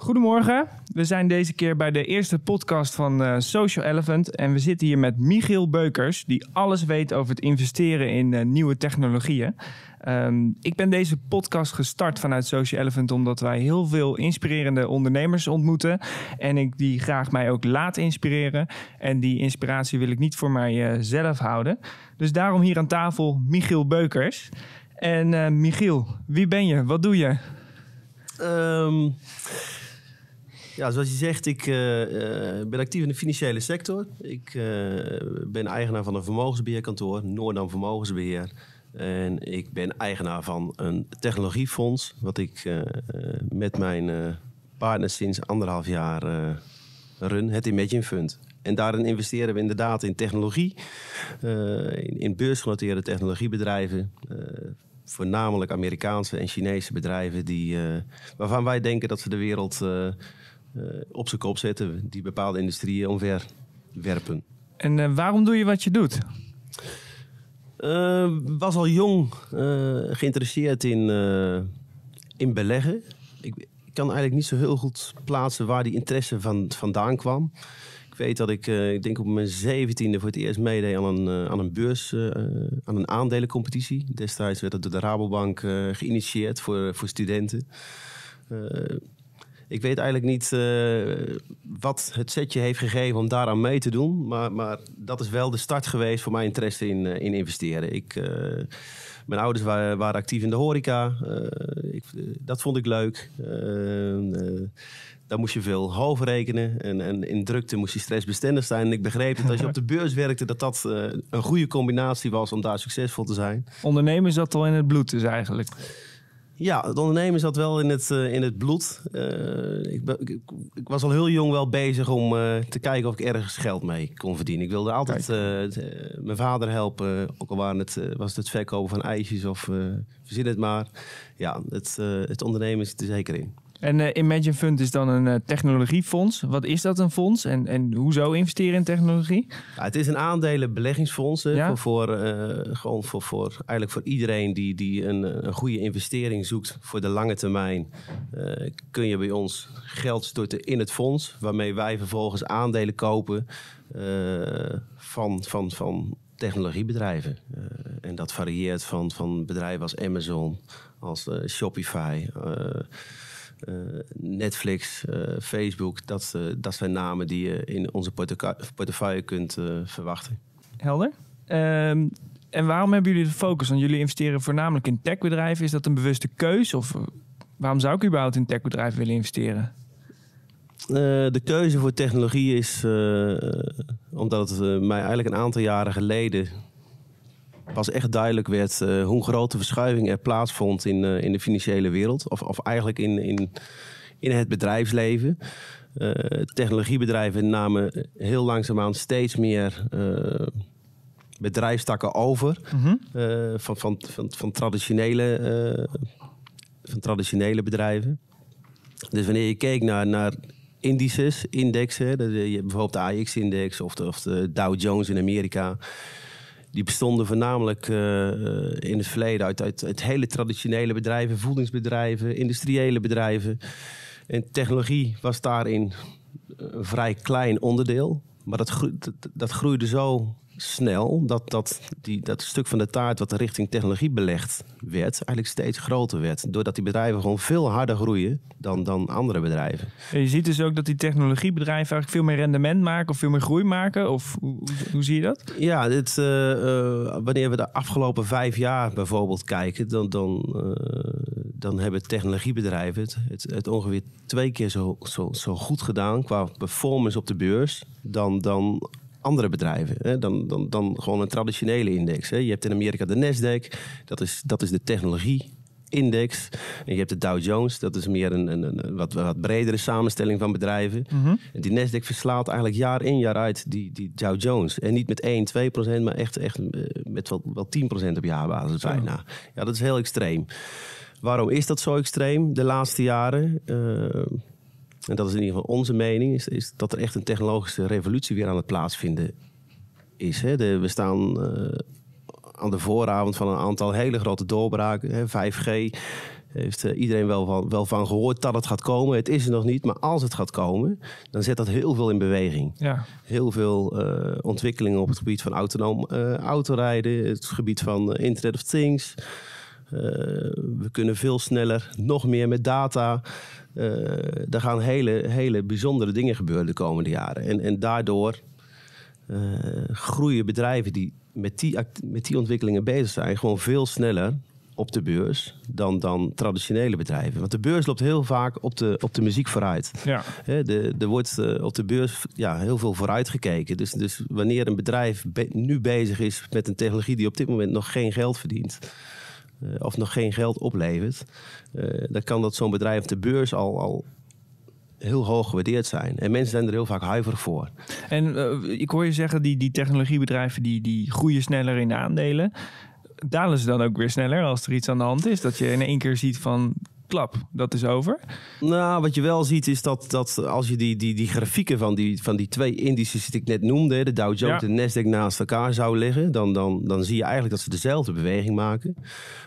Goedemorgen, we zijn deze keer bij de eerste podcast van uh, Social Elephant en we zitten hier met Michiel Beukers, die alles weet over het investeren in uh, nieuwe technologieën. Um, ik ben deze podcast gestart vanuit Social Elephant omdat wij heel veel inspirerende ondernemers ontmoeten en ik die graag mij ook laat inspireren. En die inspiratie wil ik niet voor mijzelf uh, houden. Dus daarom hier aan tafel Michiel Beukers. En Michiel, wie ben je? Wat doe je? Um, ja, zoals je zegt, ik uh, ben actief in de financiële sector. Ik uh, ben eigenaar van een vermogensbeheerkantoor, Noordam Vermogensbeheer. En ik ben eigenaar van een technologiefonds, wat ik met mijn partner sinds anderhalf jaar run, het Imagine Fund. En daarin investeren we inderdaad in technologie, in, in beursgenoteerde technologiebedrijven voornamelijk Amerikaanse en Chinese bedrijven die, waarvan wij denken dat ze de wereld op zijn kop zetten, die bepaalde industrieën omverwerpen. En waarom doe je wat je doet? was al jong geïnteresseerd in, in beleggen. Ik, ik, kan eigenlijk niet zo heel goed plaatsen waar die interesse van, vandaan kwam weet dat ik, uh, ik denk op mijn zeventiende voor het eerst meedeed aan een, uh, aan een beurs, uh, aan een aandelencompetitie. Destijds werd het door de Rabobank geïnitieerd voor, voor studenten. Ik weet eigenlijk niet wat het setje heeft gegeven om daaraan mee te doen. Maar, maar dat is wel de start geweest voor mijn interesse in, in investeren. Ik, mijn ouders waren, actief in de horeca. Ik, dat vond ik leuk daar moest je veel half rekenen. En, en in drukte moest je stressbestendig zijn. En ik begreep dat als je op de beurs werkte, dat dat een goede combinatie was om daar succesvol te zijn. Ondernemen zat al in het bloed dus eigenlijk. Ja, het ondernemen zat wel in het, uh, in het bloed. Uh, ik, ik, ik, was al heel jong wel bezig om te kijken of ik ergens geld mee kon verdienen. Ik wilde altijd mijn vader helpen, ook al waren het, was het het verkopen van ijsjes of verzin het maar. Ja, het, het ondernemen zit er zeker in. En uh, Imagine Fund is dan een uh, technologiefonds. Wat is dat een fonds en, en hoezo investeren in technologie? Ja, het is een aandelenbeleggingsfonds. Ja? Voor, voor, uh, gewoon voor, voor, eigenlijk voor iedereen die, die een, een goede investering zoekt voor de lange termijn. kun je bij ons geld storten in het fonds. Waarmee wij vervolgens aandelen kopen van, van, van technologiebedrijven. en dat varieert van, van bedrijven als Amazon, als Shopify... Uh, Netflix, uh, Facebook, dat, uh, dat zijn namen die je in onze portefeuille kunt verwachten. Helder. Um, en waarom hebben jullie de focus? Want jullie investeren voornamelijk in techbedrijven. Is dat een bewuste keus? Of waarom zou ik überhaupt in techbedrijven willen investeren? de keuze voor technologie is omdat het mij eigenlijk een aantal jaren geleden pas echt duidelijk werd uh, hoe grote verschuiving er plaatsvond in, uh, in de financiële wereld. Of, of eigenlijk in, in, in het bedrijfsleven. Uh, technologiebedrijven namen heel langzaamaan steeds meer bedrijfstakken over. Mm -hmm. van, van, van, van, traditionele, van traditionele bedrijven. Dus wanneer je keek naar, naar indices, indexen, bijvoorbeeld de AX-index of de, of de Dow Jones in Amerika die bestonden voornamelijk uh, in het verleden uit, uit, hele traditionele bedrijven, voedingsbedrijven, industriële bedrijven. En technologie was daarin een vrij klein onderdeel. Maar dat, dat groeide zo snel dat, dat, die, dat stuk van de taart wat richting technologie belegd werd, eigenlijk steeds groter werd. Doordat die bedrijven gewoon veel harder groeien dan, dan andere bedrijven. En je ziet dus ook dat die technologiebedrijven eigenlijk veel meer rendement maken of veel meer groei maken? Of hoe, hoe zie je dat? Ja, dit, uh, uh, wanneer we de afgelopen vijf jaar bijvoorbeeld kijken, dan, dan, uh, dan hebben technologiebedrijven het, het, het, ongeveer twee keer zo, zo, zo goed gedaan qua performance op de beurs dan, dan andere bedrijven hè, dan, dan, dan gewoon een traditionele index. Hè. Je hebt in Amerika de Nasdaq, dat is, dat is de technologie index. En je hebt de Dow Jones, dat is meer een, een, een wat, wat bredere samenstelling van bedrijven. Mhm. En die Nasdaq verslaat eigenlijk jaar in jaar uit die, die Dow Jones. En niet met 1, 2 procent, maar echt, echt eh, met wel, wel 10 procent op jaarbasis bijna. Ja, dat is heel extreem. Waarom is dat zo extreem de laatste jaren? Uh, en dat is in ieder geval onze mening, is, is dat er echt een technologische revolutie weer aan het plaatsvinden is. Hè. De, we staan uh, aan de vooravond van een aantal hele grote doorbraken. Hè. 5G, heeft uh, iedereen wel van, wel van gehoord dat het gaat komen. Het is er nog niet, maar als het gaat komen, dan zet dat heel veel in beweging. Ja. Heel veel uh, ontwikkelingen op het gebied van autonoom autorijden, het gebied van Internet of Things. we kunnen veel sneller, nog meer met data. Er gaan hele, hele bijzondere dingen gebeuren de komende jaren. En, en daardoor groeien bedrijven die met die, met die ontwikkelingen bezig zijn, gewoon veel sneller op de beurs dan, dan traditionele bedrijven. Want de beurs loopt heel vaak op de, op de muziek vooruit. Ja. de, er wordt uh, op de beurs ja, heel veel vooruit gekeken. Dus, dus wanneer een bedrijf nu bezig is met een technologie die op dit moment nog geen geld verdient. Uh, of nog geen geld oplevert, uh, dan kan dat zo'n bedrijf op de beurs al, al heel hoog gewaardeerd zijn. En mensen zijn er heel vaak huiverig voor. En uh, ik hoor je zeggen, die, die technologiebedrijven die, die groeien sneller in de aandelen dalen ze dan ook weer sneller als er iets aan de hand is? Dat je in één keer ziet van klap, dat is over? Nou, wat je wel ziet is dat, dat als je die, die, die grafieken van die, van die twee indices die ik net noemde, de Dow Jones en de Nasdaq naast elkaar zou leggen, dan, dan, dan zie je eigenlijk dat ze dezelfde beweging maken.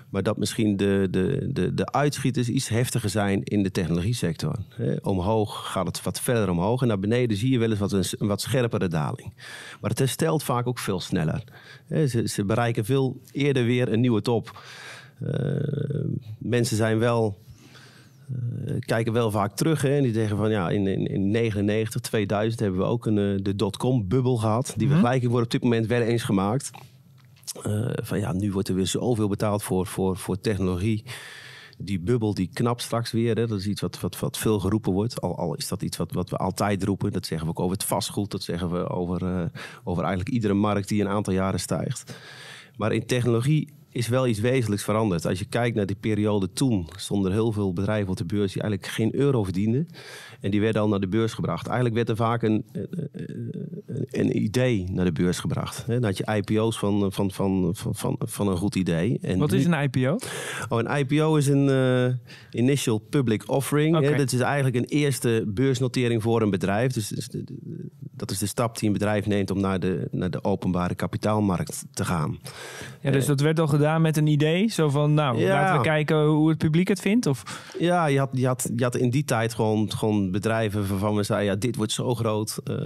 Maar dat misschien de, de, de, de uitschieters iets heftiger zijn in de technologie sector. omhoog gaat het wat verder omhoog en naar beneden zie je wel eens wat een, wat scherpere daling. Maar het herstelt vaak ook veel sneller. ze, ze bereiken veel eerder weer een nieuwe top. Uh, mensen zijn wel kijken wel vaak terug. Hè, en die zeggen van ja, in, in, in 99, 2000 hebben we ook een, uh, de dotcom-bubbel gehad. Die mm vergelijking wordt op dit moment wel eens gemaakt. Uh, van ja, nu wordt er weer zoveel betaald voor, voor, voor technologie. Die bubbel die knapt straks weer. Hè. Dat is iets wat, wat, wat veel geroepen wordt. Al, al is dat iets wat, wat we altijd roepen. Dat zeggen we ook over het vastgoed. Dat zeggen we over, over eigenlijk iedere markt die een aantal jaren stijgt. Maar in technologie is wel iets wezenlijks veranderd. Als je kijkt naar die periode toen, stonden er heel veel bedrijven op de beurs die eigenlijk geen euro verdienden. En die werden al naar de beurs gebracht. Eigenlijk werd er vaak een, een, een idee naar de beurs gebracht. Dan had je IPO's van, van, van, van, van, een goed idee. En Wat is een IPO? Oh, een IPO is een uh, Initial Public Offering. Okay. Dat is eigenlijk een eerste beursnotering voor een bedrijf. Dus, dus dat is de stap die een bedrijf neemt om naar de, naar de openbare kapitaalmarkt te gaan. Ja, dus dat werd al gedaan met een idee? Zo van, nou, ja. laten we kijken hoe het publiek het vindt? Of? Ja, je had, je, had, je had in die tijd gewoon, gewoon bedrijven waarvan we zeiden... ja, dit wordt zo groot. Uh,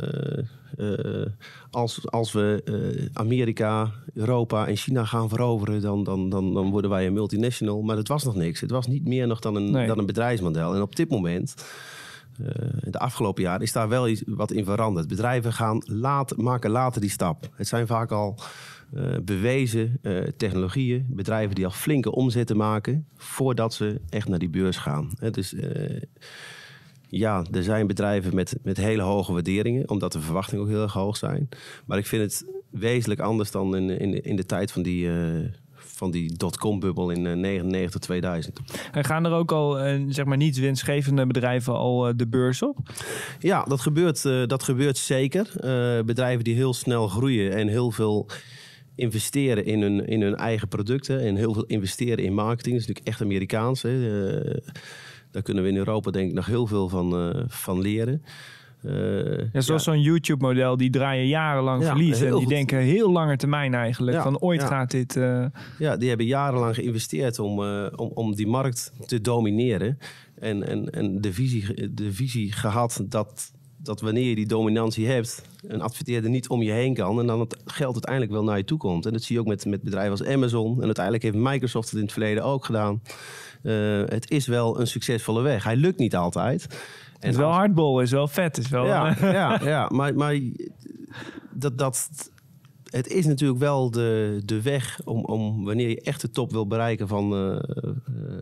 uh, als, als we uh, Amerika, Europa en China gaan veroveren... Dan, dan, dan, dan worden wij een multinational. Maar het was nog niks. Het was niet meer nog dan een, nee. dan een bedrijfsmodel. En op dit moment... Uh, de afgelopen jaren is daar wel iets wat in veranderd. Bedrijven gaan laat, maken later die stap. Het zijn vaak al bewezen uh, technologieën, bedrijven die al flinke omzetten maken voordat ze echt naar die beurs gaan. dus ja, er zijn bedrijven met, met hele hoge waarderingen, omdat de verwachtingen ook heel erg hoog zijn. Maar ik vind het wezenlijk anders dan in, in, in de tijd van die van die dotcom-bubbel in 99, 2000. En gaan er ook al, uh, zeg maar, niet winstgevende bedrijven al uh, de beurs op? Ja, dat gebeurt, uh, dat gebeurt zeker. bedrijven die heel snel groeien en heel veel investeren in hun, in hun eigen producten en heel veel investeren in marketing. Dat is natuurlijk echt Amerikaans. Hè. daar kunnen we in Europa denk ik nog heel veel van, van leren. Uh, ja, zoals zo'n YouTube-model, die draaien jarenlang ja, verlies. En die goed. denken heel lange termijn eigenlijk. van ooit gaat dit. Uh... Ja, die hebben jarenlang geïnvesteerd om, uh, om, om die markt te domineren. En, en, en de, visie, de visie gehad dat, dat wanneer je die dominantie hebt, een adverteerder niet om je heen kan. En dan het geld uiteindelijk wel naar je toe komt. En dat zie je ook met, met bedrijven als Amazon. En uiteindelijk heeft Microsoft het in het verleden ook gedaan. het is wel een succesvolle weg. Hij lukt niet altijd. En het is wel hardbol, is wel vet. Is wel, ja, ja, ja, maar, maar dat, dat, het is natuurlijk wel de, de weg om, om wanneer je echt de top wil bereiken van, uh, uh,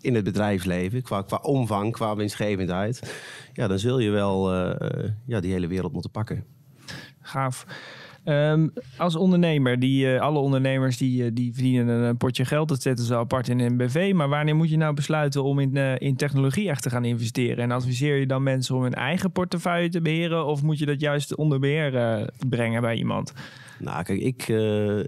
in het bedrijfsleven, qua, qua omvang, qua winstgevendheid, ja, dan zul je wel uh, ja, die hele wereld moeten pakken. Gaaf. Um, als ondernemer, die, uh, alle ondernemers die, die verdienen een, potje geld. Dat zetten ze apart in een BV. Maar wanneer moet je nou besluiten om in, in technologie echt te gaan investeren? En adviseer je dan mensen om hun eigen portefeuille te beheren? Of moet je dat juist onder beheer brengen bij iemand? Nou, kijk, ik,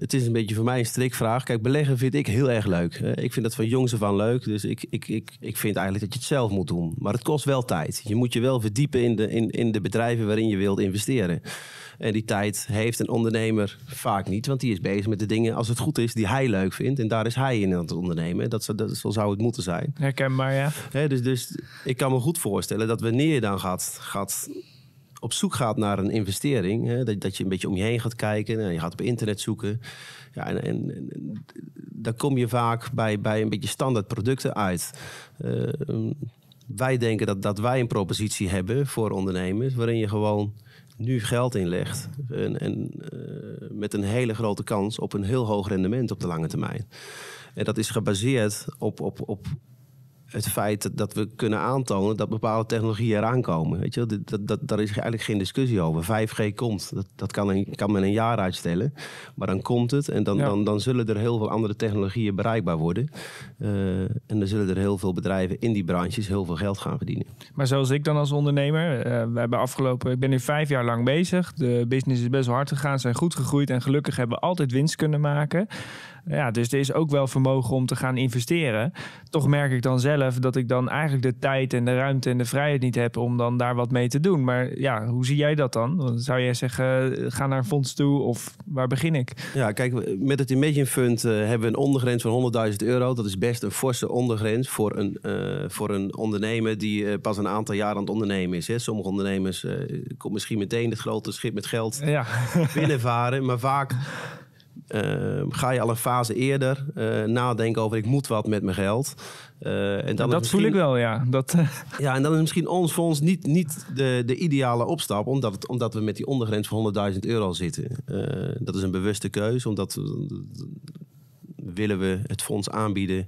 het is een beetje voor mij een strikvraag. Kijk, beleggen vind ik heel erg leuk. ik vind dat van jongs af aan leuk. Dus ik, ik, ik, ik vind eigenlijk dat je het zelf moet doen. Maar het kost wel tijd. Je moet je wel verdiepen in de, in, in de bedrijven waarin je wilt investeren. En die tijd heeft een ondernemer vaak niet, want die is bezig met de dingen, als het goed is, die hij leuk vindt. En daar is hij in aan het ondernemen. Dat, zo- dat, zo zou het moeten zijn. Herkenbaar, ja. Hè, dus, dus ik kan me goed voorstellen dat wanneer je dan gaat, gaat op zoek gaat naar een investering, hè, dat, dat je een beetje om je heen gaat kijken, en je gaat op internet zoeken. Ja, en, en, kom je vaak bij, bij een beetje standaard producten uit. Eh, wij denken dat, dat wij een propositie hebben voor ondernemers, waarin je gewoon nu geld inlegt. En, en eh, met een hele grote kans op een heel hoog rendement op de lange termijn. En dat is gebaseerd op, op, op het feit dat- we kunnen aantonen dat bepaalde technologieën eraan komen. Weet je, dat, dat, daar is eigenlijk geen discussie over. 5G komt, dat, dat kan, een, kan men een jaar uitstellen. Maar dan komt het en dan, Ja. dan, dan zullen er heel veel andere technologieën bereikbaar worden. Eh, en dan zullen er heel veel bedrijven in die branches heel veel geld gaan verdienen. Maar zoals ik dan als ondernemer, eh, we hebben afgelopen, ik ben nu vijf jaar lang bezig. De business is best wel hard gegaan, zijn goed gegroeid en gelukkig hebben we altijd winst kunnen maken. Ja, dus er is ook wel vermogen om te gaan investeren. Toch merk ik dan zelf dat ik dan eigenlijk de tijd en de ruimte en de vrijheid niet heb om dan daar wat mee te doen. Maar ja, hoe zie jij dat dan? Zou jij zeggen, eh, ga naar een fonds toe of waar begin ik? Ja, kijk, met het Imagine Fund eh, hebben we een ondergrens van 100.000 euro. Dat is best een forse ondergrens voor een, eh, voor een ondernemer die pas een aantal jaar aan het ondernemen is. Hè. Sommige ondernemers komt misschien meteen het grote schip met geld Ja, binnenvaren. Maar vaak eh, ga je al een fase eerder eh, nadenken over ik moet wat met mijn geld. Eh, en dan dat voel ik wel, ja. Dat, eh, Ja, en dan is misschien ons fonds niet, niet de, de ideale opstap, omdat, het, omdat we met die ondergrens van 100.000 euro zitten. Dat is een bewuste keuze, omdat willen we het fonds aanbieden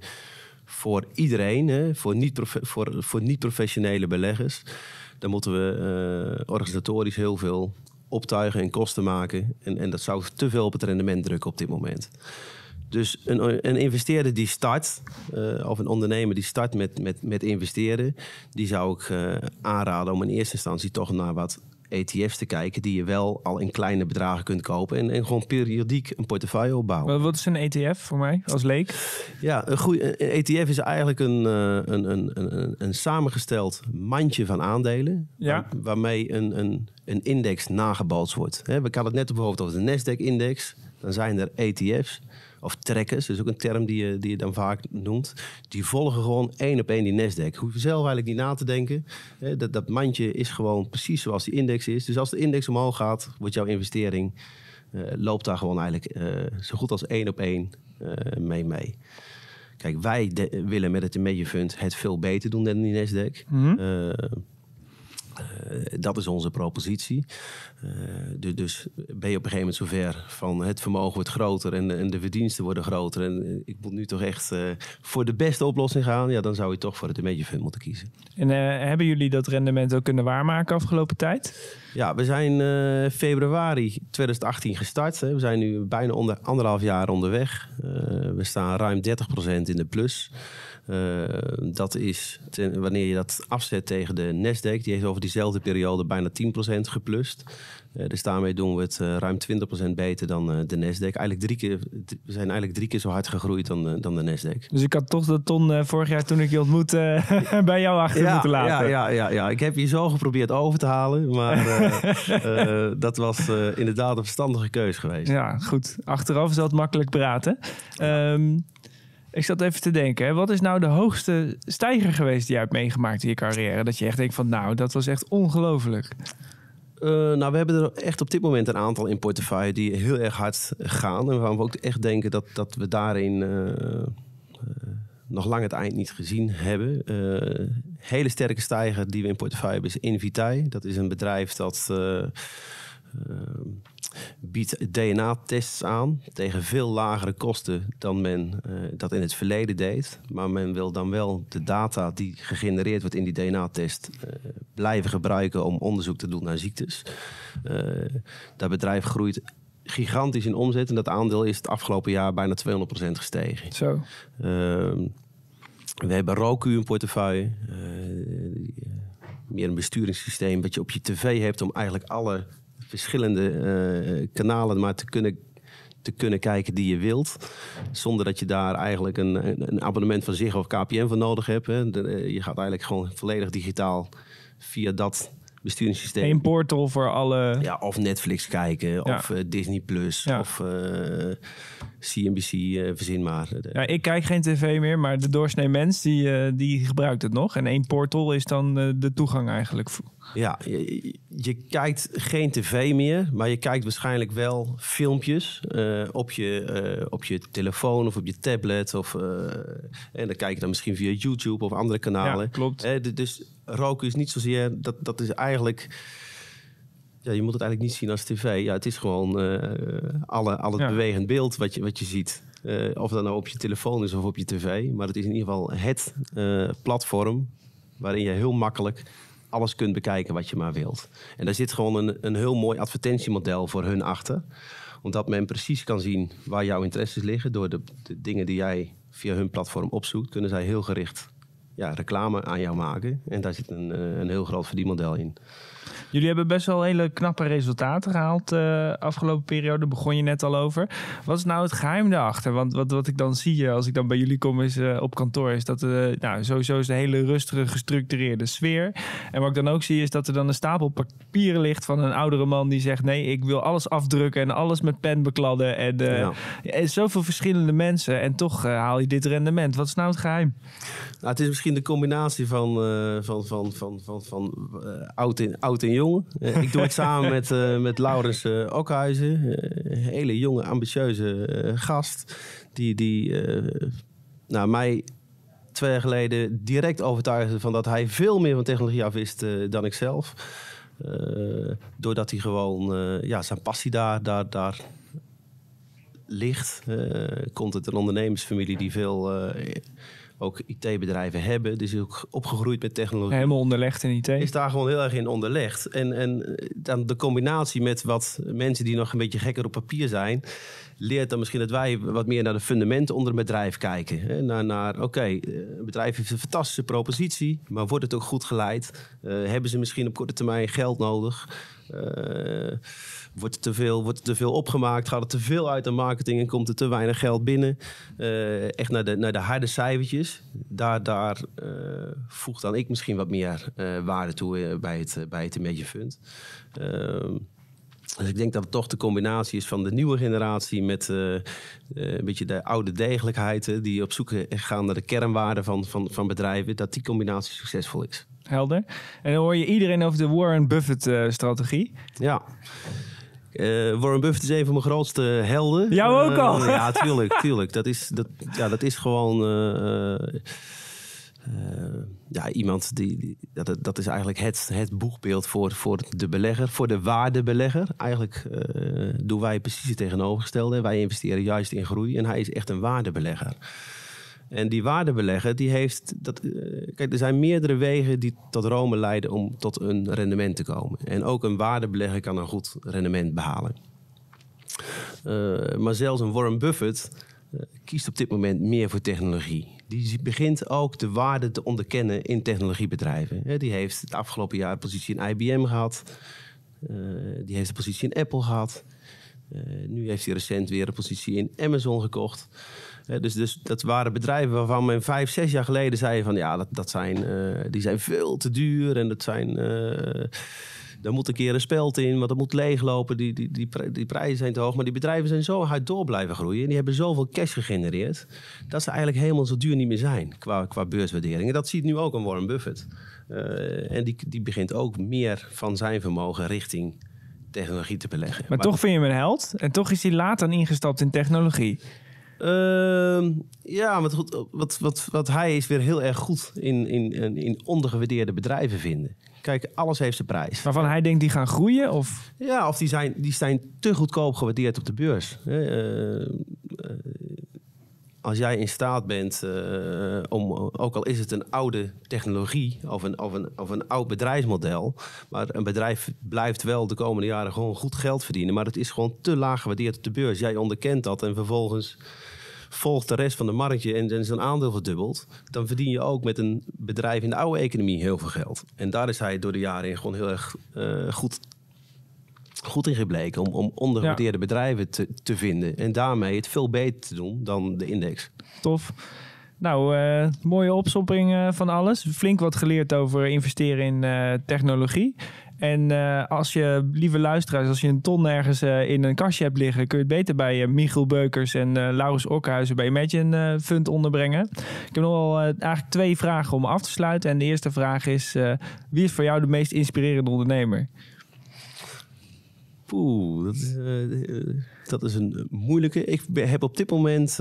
voor iedereen, hè, voor, niet voor, voor niet-professionele beleggers. Dan moeten we organisatorisch heel veel optuigen en kosten maken. En, en dat zou te veel op het rendement drukken op dit moment. Dus een, investeerder die start, eh, of een ondernemer die start met, met, met investeren, die zou ik eh, aanraden om in eerste instantie toch naar wat ETF's te kijken, die je wel al in kleine bedragen kunt kopen en, en gewoon periodiek een portefeuille opbouwen. wat- wat is een ETF voor mij als leek? Ja, een, goeie, een ETF is eigenlijk een, eh, een, een, een, een samengesteld mandje van aandelen. Ja. waar- waarmee een, een, een index nagebootst wordt. We hadden het net bijvoorbeeld over de Nasdaq-index. Dan zijn er ETF's, of trackers, dat is ook een term die je, die je dan vaak noemt. Die volgen gewoon één op één die Nasdaq. Hoef je zelf eigenlijk niet na te denken. Hè, dat, dat mandje is gewoon precies zoals die index is. Dus als de index omhoog gaat, wordt jouw investering... eh, loopt daar gewoon eigenlijk eh, zo goed als één op één eh, mee mee. Kijk, wij de- willen met het Imagine Fund het veel beter doen dan die Nasdaq. Mhm. Dat is onze propositie. Eh, du- dus ben je op een gegeven moment zover van het vermogen wordt groter en, de- en de verdiensten worden groter. En eh, ik moet nu toch echt eh, voor de beste oplossing gaan. Ja, dan zou je toch voor het Imagine Fund moeten kiezen. En eh, hebben jullie dat rendement ook kunnen waarmaken afgelopen tijd? Ja, we zijn eh, februari 2018 gestart. Hè. We zijn nu bijna onder, anderhalf jaar onderweg. Eh, we staan ruim 30% in de plus. Eh, dat is ten- wanneer je dat afzet tegen de Nasdaq. Die heeft over diezelfde periode bijna 10% geplust. Eh, dus daarmee doen we het eh, ruim 20% beter dan de Nasdaq. Eigenlijk drie keer, we zijn eigenlijk drie keer zo hard gegroeid dan, dan de Nasdaq. Dus ik had toch de ton vorig jaar toen ik je ontmoette bij jou achter moeten laten. Ja, ja, ja, ja, ik heb je zo geprobeerd over te halen. Maar dat was inderdaad een verstandige keus geweest. Ja, goed. Achteraf is dat makkelijk praten. Ehm, ik zat even te denken, wat is nou de hoogste stijger geweest die je hebt meegemaakt in je carrière? Dat je echt denkt van, nou, dat was echt ongelooflijk. Eh, nou, we hebben er echt op dit moment een aantal in portefeuille die heel erg hard gaan. En waarvan we ook echt denken dat, dat we daarin eh, eh, nog lang het eind niet gezien hebben. Hele sterke stijger die we in portefeuille hebben is Invitae. Dat is een bedrijf dat biedt DNA-tests aan tegen veel lagere kosten dan men eh, dat in het verleden deed. Maar men wil dan wel de data die gegenereerd wordt in die DNA-test eh, blijven gebruiken om onderzoek te doen naar ziektes. Eh, dat bedrijf groeit gigantisch in omzet en dat aandeel is het afgelopen jaar bijna 200% gestegen. Zo. Ehm, we hebben Roku in portefeuille. Eh, eh, meer een besturingssysteem dat je op je tv hebt om eigenlijk alle verschillende eh, kanalen maar te kunnen, te kunnen kijken die je wilt. Zonder dat je daar eigenlijk een, een, abonnement van zich of KPN voor nodig hebt. Hè. Eh, je gaat eigenlijk gewoon volledig digitaal via dat besturingssysteem. Eén portal voor alle... Ja, of Netflix kijken, of eh, Disney Plus, of eh, CNBC, eh, verzin maar. Ja, ik kijk geen tv meer, maar de doorsnee mens die, eh, die gebruikt het nog. En één portal is dan eh, de toegang eigenlijk. Ja, je, je kijkt geen tv meer, maar je kijkt waarschijnlijk wel filmpjes eh, op, je, eh, op je telefoon of op je tablet. Of, eh, en dan kijk je dan misschien via YouTube of andere kanalen. Ja, klopt. Eh, dus roken is niet zozeer, dat, dat is eigenlijk... Ja, je moet het eigenlijk niet zien als tv. Ja, het is gewoon eh, alle, al het Ja. bewegend beeld wat je, wat je ziet. Eh, of dat nou op je telefoon is of op je tv. Maar het is in ieder geval het eh, platform waarin je heel makkelijk alles kunt bekijken wat je maar wilt. En daar zit gewoon een, een heel mooi advertentiemodel voor hun achter. Omdat men precies kan zien waar jouw interesses liggen. Door de, de dingen die jij via hun platform opzoekt, kunnen zij heel gericht ja, reclame aan jou maken. En daar zit een, eh, een heel groot verdienmodel in. Jullie hebben best wel hele knappe resultaten gehaald uh, afgelopen periode. Begon je net al over. Wat is nou het geheim daarachter? Want wat, wat ik dan zie als ik dan bij jullie kom is, uh, op kantoor... is dat uh, nou, sowieso is een hele rustige, gestructureerde sfeer. En wat ik dan ook zie is dat er dan een stapel papieren ligt... van een oudere man die zegt... nee, ik wil alles afdrukken en alles met pen bekladden. En, ja. en zoveel verschillende mensen. En toch haal je dit rendement. Wat is nou het geheim? Nou, het is misschien de combinatie van, van, van, van, van, van oud, en, oud en jong. Uh, ik doe het samen met, uh, met Laurens uh, Okhuizen. hele jonge, ambitieuze gast. Die, die nou, mij twee jaar geleden direct overtuigde van dat hij veel meer van technologie af wist dan ik zelf. doordat hij gewoon ja, zijn passie daar, daar, daar ligt. komt het een ondernemersfamilie die veel ook IT-bedrijven hebben. Dus is ook opgegroeid met technologie. Helemaal onderlegd in IT. Is daar gewoon heel erg in onderlegd. En, en dan de combinatie met wat mensen die nog een beetje gekker op papier zijn... leert dan misschien dat wij wat meer naar de fundamenten onder een bedrijf kijken. Hè? Naar, naar oké, okay, een bedrijf heeft een fantastische propositie... maar wordt het ook goed geleid? Uh, hebben ze misschien op korte termijn geld nodig? Uh, wordt er te veel, wordt er te veel opgemaakt? Gaat er te veel uit aan marketing en komt er te weinig geld binnen? Echt naar de, naar de harde cijfertjes. Daar, daar dan ik misschien wat meer waarde toe bij het, bij het Imagine Fund. Dus ik denk dat het toch de combinatie is van de nieuwe generatie met een beetje de oude degelijkheid, die op zoek gaan naar de kernwaarden van, van, van bedrijven, dat die combinatie succesvol is. Helder. En dan hoor je iedereen over de Warren Buffett-strategie. ja. Uh, Warren Buffett is een van mijn grootste helden. Jou ook al? Ja, tuurlijk, tuurlijk. Dat is, dat, ja, dat is gewoon... Uh, ja, iemand die... dat, dat is eigenlijk het, het boegbeeld voor, voor de belegger. Voor de waardebelegger. Eigenlijk doen wij precies het tegenovergestelde. Wij investeren juist in groei. En hij is echt een waardebelegger. En die waardebelegger, die heeft. Dat, kijk, er zijn meerdere wegen die tot Rome leiden om tot een rendement te komen. En ook een waardebelegger kan een goed rendement behalen. Maar zelfs een Warren Buffett kiest op dit moment meer voor technologie. Die begint ook de waarde te onderkennen in technologiebedrijven. Die heeft het afgelopen jaar positie in IBM gehad. Uh, die heeft een positie in Apple gehad. nu heeft hij recent weer een positie in Amazon gekocht. Uh, dus, dus dat waren bedrijven waarvan men vijf, zes jaar geleden zei van ja, dat, dat zijn, die zijn veel te duur en dat zijn. Daar moet een keer een speld in, want dat moet leeglopen. Die, die, die, die prijzen zijn te hoog. Maar die bedrijven zijn zo hard door blijven groeien. En die hebben zoveel cash gegenereerd. Dat ze eigenlijk helemaal zo duur niet meer zijn qua, qua beurswaardering. En dat ziet nu ook een Warren Buffett. en die, die begint ook meer van zijn vermogen richting technologie te beleggen. Maar, maar toch vind je hem een held. En toch is hij later ingestapt in technologie. Uh, ja, wat, goed, wat, wat, wat hij is weer heel erg goed in, in, in ondergewaardeerde bedrijven vinden. Kijk, alles heeft zijn prijs. Waarvan hij denkt die gaan groeien? Of? Ja, of die zijn, die zijn te goedkoop gewaardeerd op de beurs. Uh, als jij in staat bent uh, om, ook al is het een oude technologie of een, of, een, of een oud bedrijfsmodel, maar een bedrijf blijft wel de komende jaren gewoon goed geld verdienen, maar het is gewoon te laag gewaardeerd op de beurs. Jij onderkent dat en vervolgens volgt de rest van de marktje en, en zijn aandeel verdubbelt, dan verdien je ook met een bedrijf in de oude economie heel veel geld. En daar is hij door de jaren in gewoon heel erg uh, goed goed in gebleken om, om ondergewaardeerde ja. bedrijven te, te vinden. En daarmee het veel beter te doen dan de index. Tof. Nou, uh, mooie opsomming van alles. Flink wat geleerd over investeren in technologie. En uh, als je, lieve luisteraars, als je een ton ergens uh, in een kastje hebt liggen, kun je het beter bij uh, Michiel Beukers en Laurens Okhuizen bij Imagine Fund onderbrengen. Ik heb nog wel eigenlijk twee vragen om af te sluiten. En de eerste vraag is: wie is voor jou de meest inspirerende ondernemer? Poeh, dat, dat is een moeilijke. Ik heb op dit moment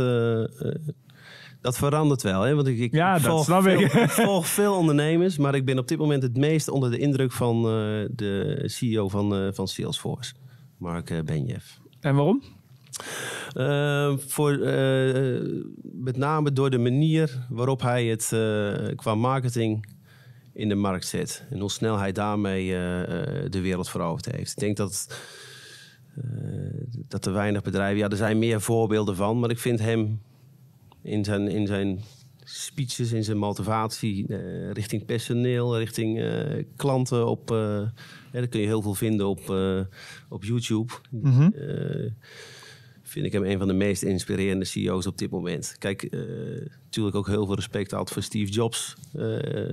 dat verandert wel, hè? want ik, ik, ja, volg, veel, ik. volg veel ondernemers, maar ik ben op dit moment het meest onder de indruk van uh, de CEO van, uh, van Salesforce, Mark uh, Benjev. En waarom? voor, met name door de manier waarop hij het qua marketing in de markt zet. En hoe snel hij daarmee de wereld veroverd heeft. Ik denk dat, dat er weinig bedrijven... Ja, er zijn meer voorbeelden van, maar ik vind hem in zijn, in zijn speeches, in zijn motivatie uh, richting personeel, richting uh, klanten. Op, uh, ja, daar kun je heel veel vinden op, op YouTube. Mm -hmm. vind ik hem een van de meest inspirerende CEO's op dit moment. Kijk, natuurlijk ook heel veel respect had voor Steve Jobs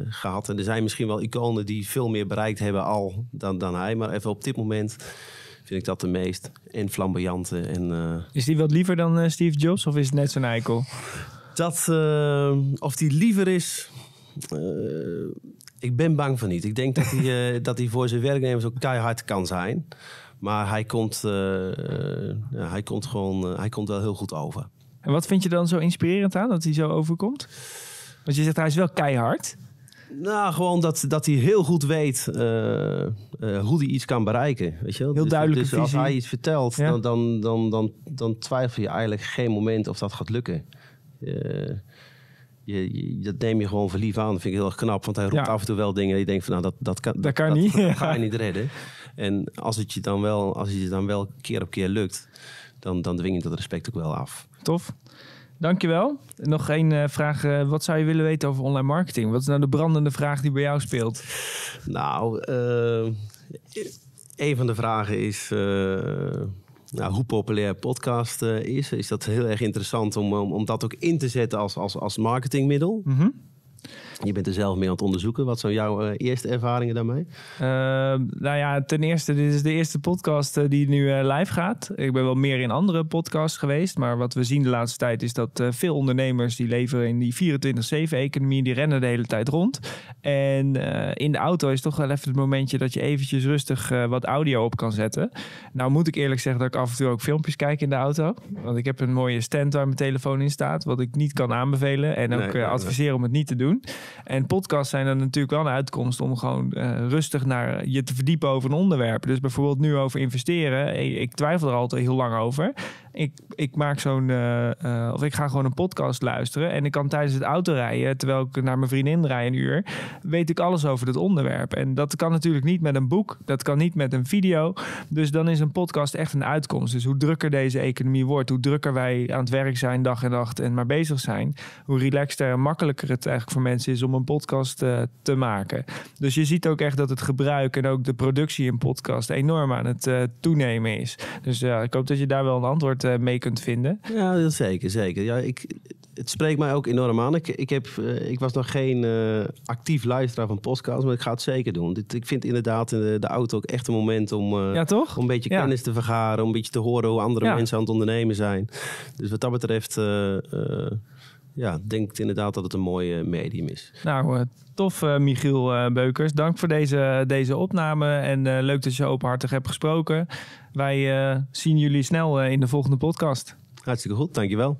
gehad. En er zijn misschien wel iconen die veel meer bereikt hebben al dan, dan hij. Maar even op dit moment vind ik dat de meest en flamboyante. En, uh, is die wat liever dan uh, Steve Jobs of is het net zo'n eikel? Dat, uh, of die liever is, ik ben bang van niet. Ik denk dat hij, dat hij voor zijn werknemers ook keihard kan zijn. Maar hij komt, ja, hij komt gewoon hij komt wel heel goed over. En wat vind je dan zo inspirerend aan dat hij zo overkomt? Want je zegt hij is wel keihard. Nou, gewoon dat, dat hij heel goed weet uh, uh, hoe hij iets kan bereiken. Weet je wel? Heel dus, duidelijk. Dus als hij iets vertelt, ja. dan, dan, dan, dan, dan, twijfel je eigenlijk geen moment of dat gaat lukken. Uh, je, je, dat neem je gewoon verlief aan. Dat vind ik heel erg knap. Want hij roept ja. af en toe wel dingen. Die je denkt van nou, dat, dat kan, dat, kan dat, niet. Dat, ga je niet redden. En als het je dan wel, als het je dan wel keer op keer lukt, dan, dan dwing je dat respect ook wel af. Tof. Dankjewel. Nog één uh, vraag. Uh, wat zou je willen weten over online marketing? Wat is nou de brandende vraag die bij jou speelt? Nou, uh, een van de vragen is nou, hoe populair podcast is. Is dat heel erg interessant om, om, om, dat ook in te zetten als, als, als marketingmiddel? Mm -hmm. Je bent er zelf mee aan het onderzoeken. Wat zijn jouw uh, eerste ervaringen daarmee? Uh, nou ja, ten eerste, dit is de eerste podcast uh, die nu live gaat. Ik ben wel meer in andere podcasts geweest. Maar wat we zien de laatste tijd is dat veel ondernemers die leven in die 24-7-economie, die rennen de hele tijd rond. En in de auto is toch wel even het momentje dat je eventjes rustig wat audio op kan zetten. Nou moet ik eerlijk zeggen dat ik af en toe ook filmpjes kijk in de auto. Want ik heb een mooie stand waar mijn telefoon in staat, wat ik niet kan aanbevelen. En ook nee, adviseren nee. om het niet te doen. En podcasts zijn dan natuurlijk wel een uitkomst om gewoon uh, rustig naar je te verdiepen over een onderwerp. Dus bijvoorbeeld nu over investeren. Ik twijfel er altijd heel lang over. Ik, ik maak zo'n, uh, of ik ga gewoon een podcast luisteren. En ik kan tijdens het autorijden, terwijl ik naar mijn vriendin rijd een uur, weet ik alles over dat onderwerp. En dat kan natuurlijk niet met een boek. Dat kan niet met een video. Dus dan is een podcast echt een uitkomst. Dus hoe drukker deze economie wordt, hoe drukker wij aan het werk zijn dag en nacht en maar bezig zijn, hoe relaxter en makkelijker het eigenlijk voor mensen is om een podcast uh, te maken. Dus je ziet ook echt dat het gebruik en ook de productie in podcast enorm aan het uh, toenemen is. Dus ja, ik hoop dat je daar wel een antwoord mee kunt vinden. Ja, dat zeker, zeker. Ja, ik, het spreekt mij ook enorm aan. Ik, ik, heb, ik was nog geen actief luisteraar van podcasts, maar ik ga het zeker doen. Dit, ik vind inderdaad in de, de, auto ook echt een moment om, ja, toch? om een beetje Ja. kennis te vergaren, om een beetje te horen hoe andere mensen aan het ondernemen zijn. Dus wat dat betreft, eh, eh, ja, denk inderdaad dat het een mooi eh, medium is. Nou, eh, tof eh, Michiel Beukers. Dank voor deze, deze opname en leuk dat je openhartig hebt gesproken. Wij zien jullie snel in de volgende podcast. Hartstikke goed, dankjewel.